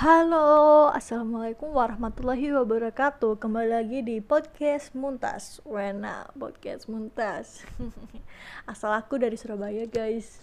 Halo, assalamualaikum warahmatullahi wabarakatuh. Kembali lagi di podcast Muntas. Wena podcast Muntas. Asal aku dari Surabaya, guys.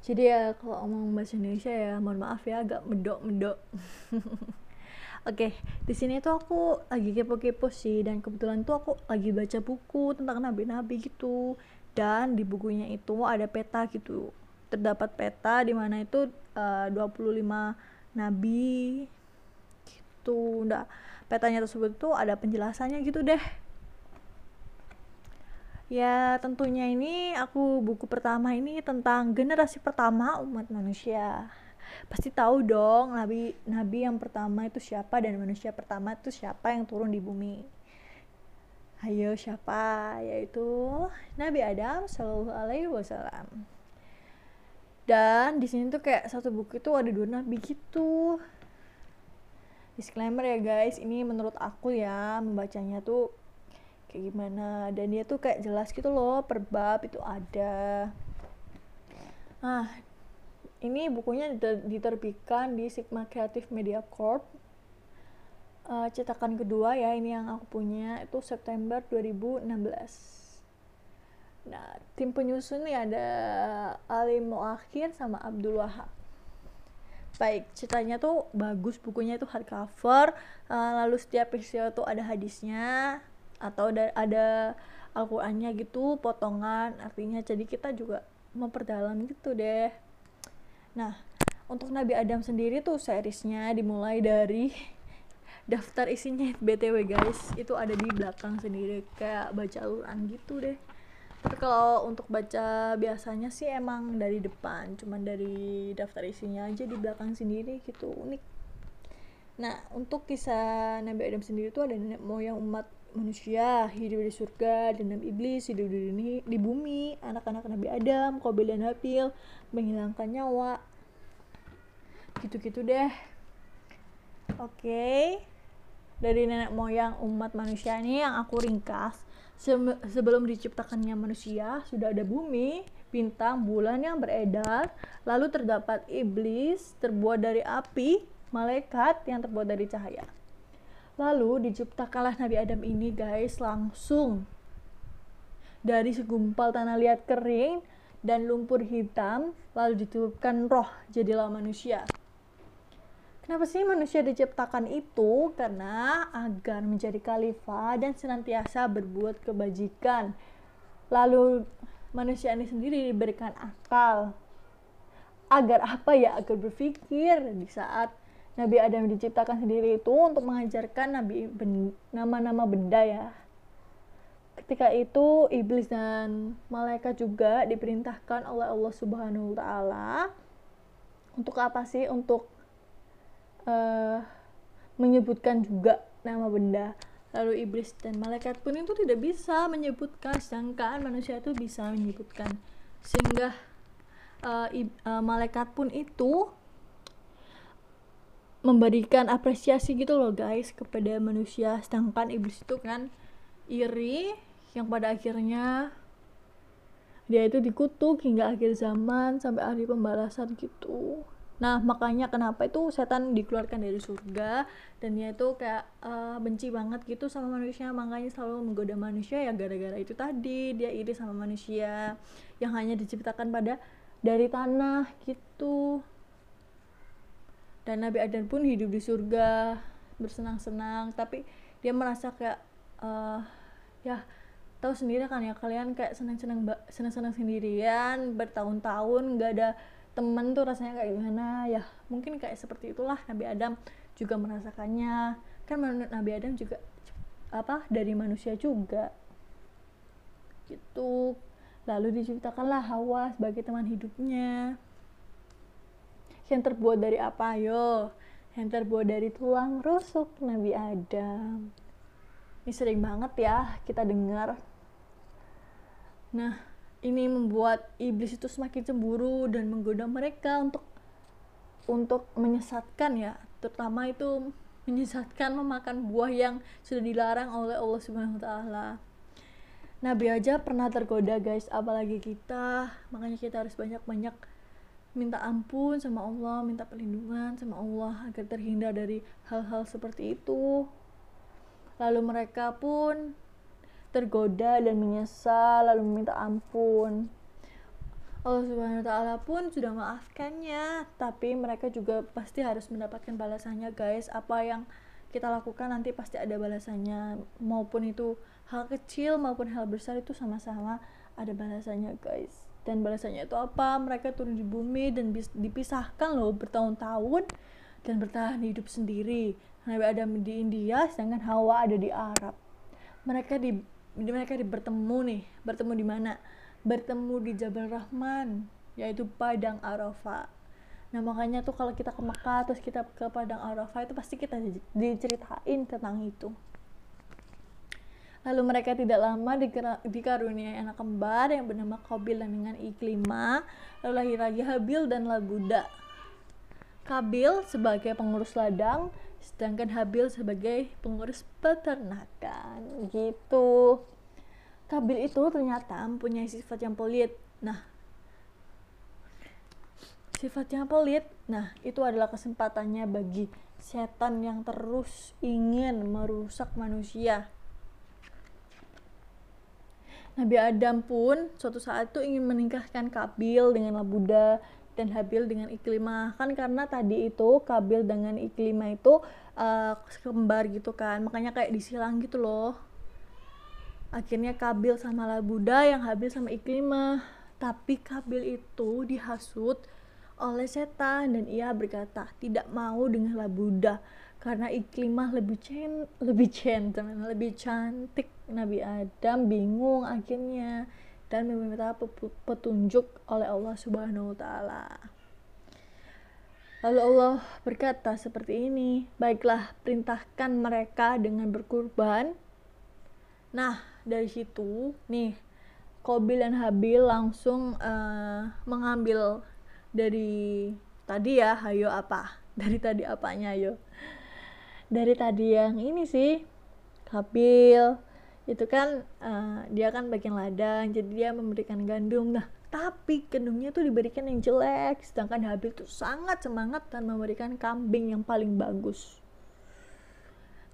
Jadi ya kalau ngomong bahasa Indonesia ya, mohon maaf ya agak medok-medok. Oke, di sini tuh aku lagi kepo-kepo sih dan kebetulan tuh aku lagi baca buku tentang nabi-nabi gitu. Dan di bukunya itu ada peta gitu. Terdapat peta di mana itu eh, uh, 25 nabi gitu. Udah petanya tersebut tuh ada penjelasannya gitu deh. Ya tentunya ini aku buku pertama ini tentang generasi pertama umat manusia. Pasti tahu dong nabi nabi yang pertama itu siapa dan manusia pertama itu siapa yang turun di bumi. Ayo siapa? Yaitu Nabi Adam Shallallahu Alaihi Wasallam dan di sini tuh kayak satu buku itu ada dua nabi gitu. Disclaimer ya guys ini menurut aku ya membacanya tuh kayak gimana. Dan dia tuh kayak jelas gitu loh per bab itu ada. Nah ini bukunya diterbitkan di Sigma Creative Media Corp. Uh, cetakan kedua ya ini yang aku punya itu September 2016 Nah, tim penyusun nih ada Ali Moakhir sama Abdul Wahab. Baik, ceritanya tuh bagus, bukunya itu hardcover, uh, lalu setiap peristiwa tuh ada hadisnya atau ada, ada Al-Qur'annya gitu, potongan artinya. Jadi kita juga memperdalam gitu deh. Nah, untuk Nabi Adam sendiri tuh seriesnya dimulai dari daftar isinya BTW guys, itu ada di belakang sendiri kayak baca Al-Qur'an gitu deh tapi kalau untuk baca biasanya sih emang dari depan cuman dari daftar isinya aja di belakang sendiri gitu unik. Nah untuk kisah Nabi Adam sendiri tuh ada nenek moyang umat manusia hidup di surga dan iblis hidup di, dunia, di bumi anak-anak Nabi Adam Qabil dan Habil menghilangkan nyawa. Gitu-gitu deh. Oke. Okay. dari nenek moyang umat manusia ini yang aku ringkas sebelum diciptakannya manusia sudah ada bumi, bintang, bulan yang beredar, lalu terdapat iblis terbuat dari api, malaikat yang terbuat dari cahaya. Lalu diciptakanlah Nabi Adam ini guys langsung dari segumpal tanah liat kering dan lumpur hitam lalu ditutupkan roh jadilah manusia. Kenapa sih manusia diciptakan itu? Karena agar menjadi khalifah dan senantiasa berbuat kebajikan. Lalu manusia ini sendiri diberikan akal. Agar apa ya? Agar berpikir di saat Nabi Adam diciptakan sendiri itu untuk mengajarkan nabi nama-nama benda ya. Ketika itu iblis dan malaikat juga diperintahkan oleh Allah Subhanahu wa taala untuk apa sih? Untuk uh, menyebutkan juga nama benda. Lalu iblis dan malaikat pun itu tidak bisa menyebutkan sedangkan manusia itu bisa menyebutkan. Sehingga uh, uh, malaikat pun itu memberikan apresiasi gitu loh guys kepada manusia. Sedangkan iblis itu kan iri yang pada akhirnya dia itu dikutuk hingga akhir zaman sampai hari pembalasan gitu Nah, makanya kenapa itu setan dikeluarkan dari surga dan dia itu kayak uh, benci banget gitu sama manusia, makanya selalu menggoda manusia ya gara-gara itu tadi dia iri sama manusia yang hanya diciptakan pada dari tanah gitu. Dan Nabi Adam pun hidup di surga bersenang-senang, tapi dia merasa kayak uh, ya tahu sendiri kan ya kalian kayak senang-senang senang-senang sendirian bertahun-tahun nggak ada temen tuh rasanya kayak gimana ya mungkin kayak seperti itulah Nabi Adam juga merasakannya. Kan menurut Nabi Adam juga apa dari manusia juga. Gitu. Lalu diciptakanlah Hawa sebagai teman hidupnya. Yang terbuat dari apa? Yo yang terbuat dari tulang rusuk Nabi Adam. Ini sering banget ya kita dengar. Nah ini membuat iblis itu semakin cemburu dan menggoda mereka untuk untuk menyesatkan ya terutama itu menyesatkan memakan buah yang sudah dilarang oleh Allah Subhanahu wa taala. Nabi aja pernah tergoda guys, apalagi kita. Makanya kita harus banyak-banyak minta ampun sama Allah minta perlindungan sama Allah agar terhindar dari hal-hal seperti itu lalu mereka pun tergoda dan menyesal lalu meminta ampun Allah Subhanahu wa taala pun sudah maafkannya, tapi mereka juga pasti harus mendapatkan balasannya, guys. Apa yang kita lakukan nanti pasti ada balasannya, maupun itu hal kecil maupun hal besar itu sama-sama ada balasannya, guys. Dan balasannya itu apa? Mereka turun di bumi dan dipisahkan loh bertahun-tahun dan bertahan hidup sendiri. Nabi Adam di India, sedangkan Hawa ada di Arab. Mereka di mereka bertemu nih, bertemu di mana? bertemu di Jabal Rahman yaitu Padang Arafah nah makanya tuh kalau kita ke Mekah terus kita ke Padang Arafah itu pasti kita diceritain tentang itu Lalu mereka tidak lama dikaruniai anak kembar yang bernama Kabil dan dengan Iklima. Lalu lahir lagi Habil dan Labuda. Kabil sebagai pengurus ladang, sedangkan Habil sebagai pengurus peternakan. Gitu. Kabil itu ternyata mempunyai sifat yang pelit. Nah, sifat yang pelit, nah itu adalah kesempatannya bagi setan yang terus ingin merusak manusia. Nabi Adam pun suatu saat itu ingin menikahkan Kabil dengan Labuda dan Habil dengan Iklimah kan karena tadi itu Kabil dengan Iklimah itu uh, kembar gitu kan. Makanya kayak disilang gitu loh. Akhirnya Kabil sama Labuda yang Habil sama Iklimah tapi Kabil itu dihasut oleh setan dan ia berkata tidak mau dengan Labuda. Karena Iklimah lebih cen lebih centeman lebih cantik Nabi Adam bingung akhirnya dan meminta petunjuk oleh Allah Subhanahu wa taala. Lalu Allah berkata seperti ini, "Baiklah, perintahkan mereka dengan berkurban." Nah, dari situ nih Kobil dan Habil langsung uh, mengambil dari tadi ya hayo apa dari tadi apanya ayo dari tadi yang ini sih Habil itu kan uh, dia kan bagian ladang jadi dia memberikan gandum nah tapi gandumnya tuh diberikan yang jelek sedangkan Habil tuh sangat semangat dan memberikan kambing yang paling bagus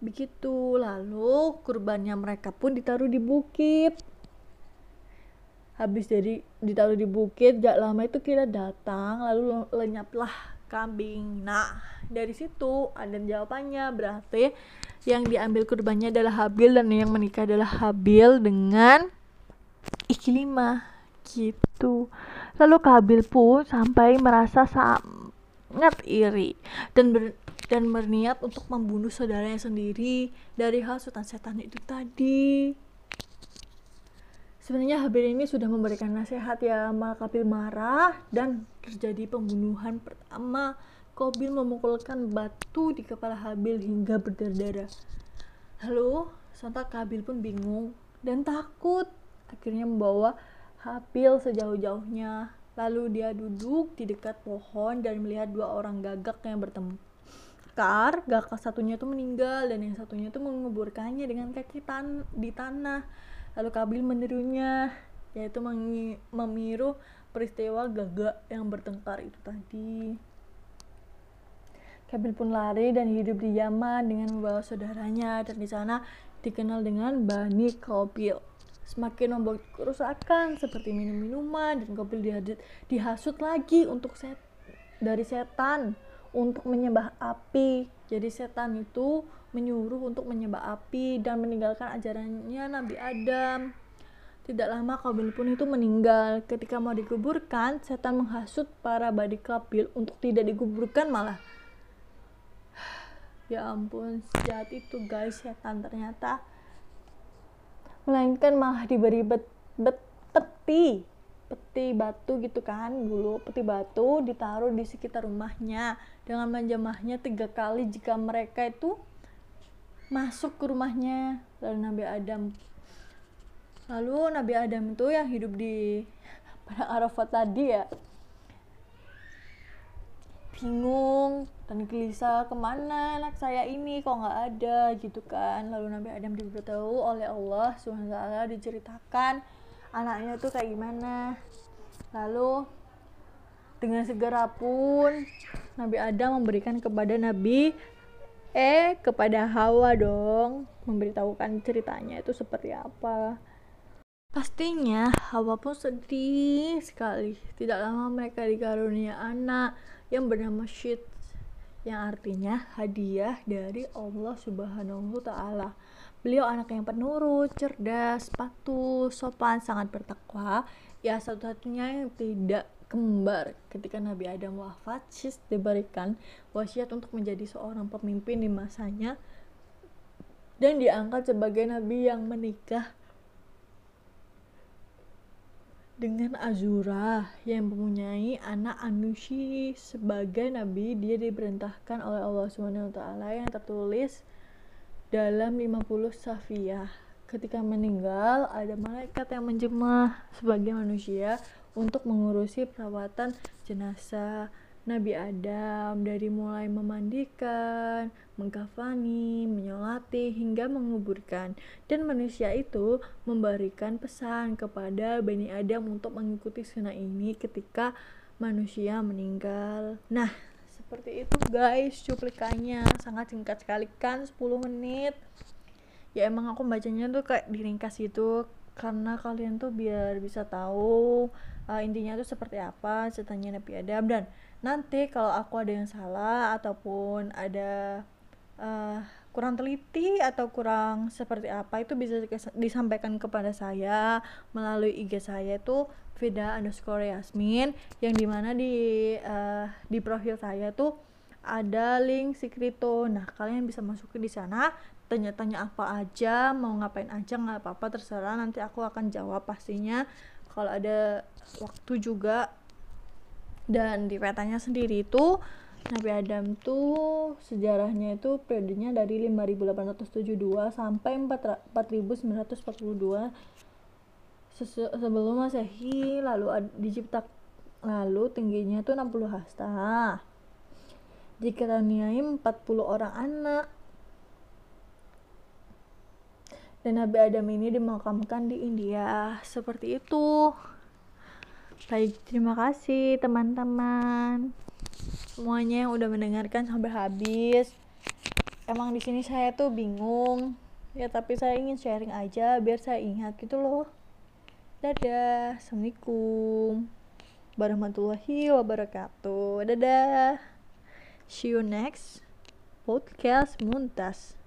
Begitu, lalu kurbannya mereka pun ditaruh di bukit. Habis dari ditaruh di bukit, gak lama itu kita datang, lalu lenyaplah kambing. Nah, dari situ ada jawabannya, berarti yang diambil kurbannya adalah Habil dan yang menikah adalah Habil dengan Iklimah gitu. Lalu Kabil pun sampai merasa sangat iri dan ber, dan berniat untuk membunuh saudaranya sendiri dari hasutan setan itu tadi. Sebenarnya Habil ini sudah memberikan nasihat ya, maka Kabil marah dan terjadi pembunuhan pertama. Kobil memukulkan batu di kepala Habil hingga berdarah-darah. Lalu, sontak Kabil pun bingung dan takut. Akhirnya membawa Habil sejauh-jauhnya. Lalu dia duduk di dekat pohon dan melihat dua orang gagak yang bertemu Sekar, gak satunya tuh meninggal dan yang satunya tuh menguburkannya dengan kaki tan di tanah. Lalu Kabil menirunya, yaitu memiru peristiwa gagak yang bertengkar itu tadi. Kabil pun lari dan hidup di Yaman dengan membawa saudaranya dan di sana dikenal dengan Bani Kabil. Semakin membuat kerusakan seperti minum minuman dan Kabil dihasut lagi untuk set dari setan untuk menyembah api. Jadi setan itu menyuruh untuk menyembah api dan meninggalkan ajarannya Nabi Adam. Tidak lama Kabil pun itu meninggal. Ketika mau dikuburkan, setan menghasut para badi Kabil untuk tidak dikuburkan malah. Ya ampun, sejahat itu guys setan ternyata. Melainkan malah diberi bet, bet peti. Peti batu gitu kan dulu peti batu ditaruh di sekitar rumahnya. Dengan menjamahnya tiga kali jika mereka itu masuk ke rumahnya. Lalu Nabi Adam. Lalu Nabi Adam itu yang hidup di pada Arafat tadi ya bingung dan gelisah ke mana anak saya ini? Kok nggak ada? Gitu kan. Lalu Nabi Adam diberitahu oleh Allah SWT diceritakan anaknya tuh kayak gimana. Lalu dengan segera pun Nabi Adam memberikan kepada Nabi eh kepada Hawa dong. Memberitahukan ceritanya itu seperti apa pastinya Hawa pun sedih sekali tidak lama mereka dikarunia anak yang bernama Syed yang artinya hadiah dari Allah Subhanahu wa taala. Beliau anak yang penurut, cerdas, patuh, sopan, sangat bertakwa. Ya satu-satunya yang tidak kembar ketika Nabi Adam wafat Sis diberikan wasiat untuk menjadi seorang pemimpin di masanya dan diangkat sebagai nabi yang menikah dengan Azura yang mempunyai anak Anushi sebagai nabi. Dia diperintahkan oleh Allah taala yang tertulis dalam 50 safiyah ketika meninggal ada malaikat yang menjemah sebagai manusia untuk mengurusi perawatan jenazah Nabi Adam dari mulai memandikan, mengkafani, menyolati hingga menguburkan. Dan manusia itu memberikan pesan kepada Bani Adam untuk mengikuti sunnah ini ketika manusia meninggal. Nah, seperti itu guys cuplikannya. Sangat singkat sekali kan? 10 menit. Ya emang aku bacanya tuh kayak diringkas gitu karena kalian tuh biar bisa tahu uh, intinya tuh seperti apa ceritanya Nabi Adam. Dan nanti kalau aku ada yang salah ataupun ada uh, kurang teliti atau kurang seperti apa itu bisa disampaikan kepada saya melalui IG saya itu Vida underscore Yasmin yang di mana di uh, di profil saya tuh ada link Sikrito. Nah, kalian bisa masuk ke di sana, tanya-tanya apa aja, mau ngapain aja nggak apa-apa terserah. Nanti aku akan jawab pastinya kalau ada waktu juga. Dan di petanya sendiri itu Nabi Adam tuh sejarahnya itu periodenya dari 5872 sampai 4942 sebelum Masehi lalu dicipta lalu tingginya tuh 60 hasta. Dikaruniai 40 orang anak. Dan Nabi Adam ini dimakamkan di India. Seperti itu baik terima kasih teman-teman. Semuanya yang udah mendengarkan sampai habis. Emang di sini saya tuh bingung. Ya tapi saya ingin sharing aja biar saya ingat gitu loh. Dadah assalamualaikum warahmatullahi wabarakatuh. Dadah. See you next podcast Muntas.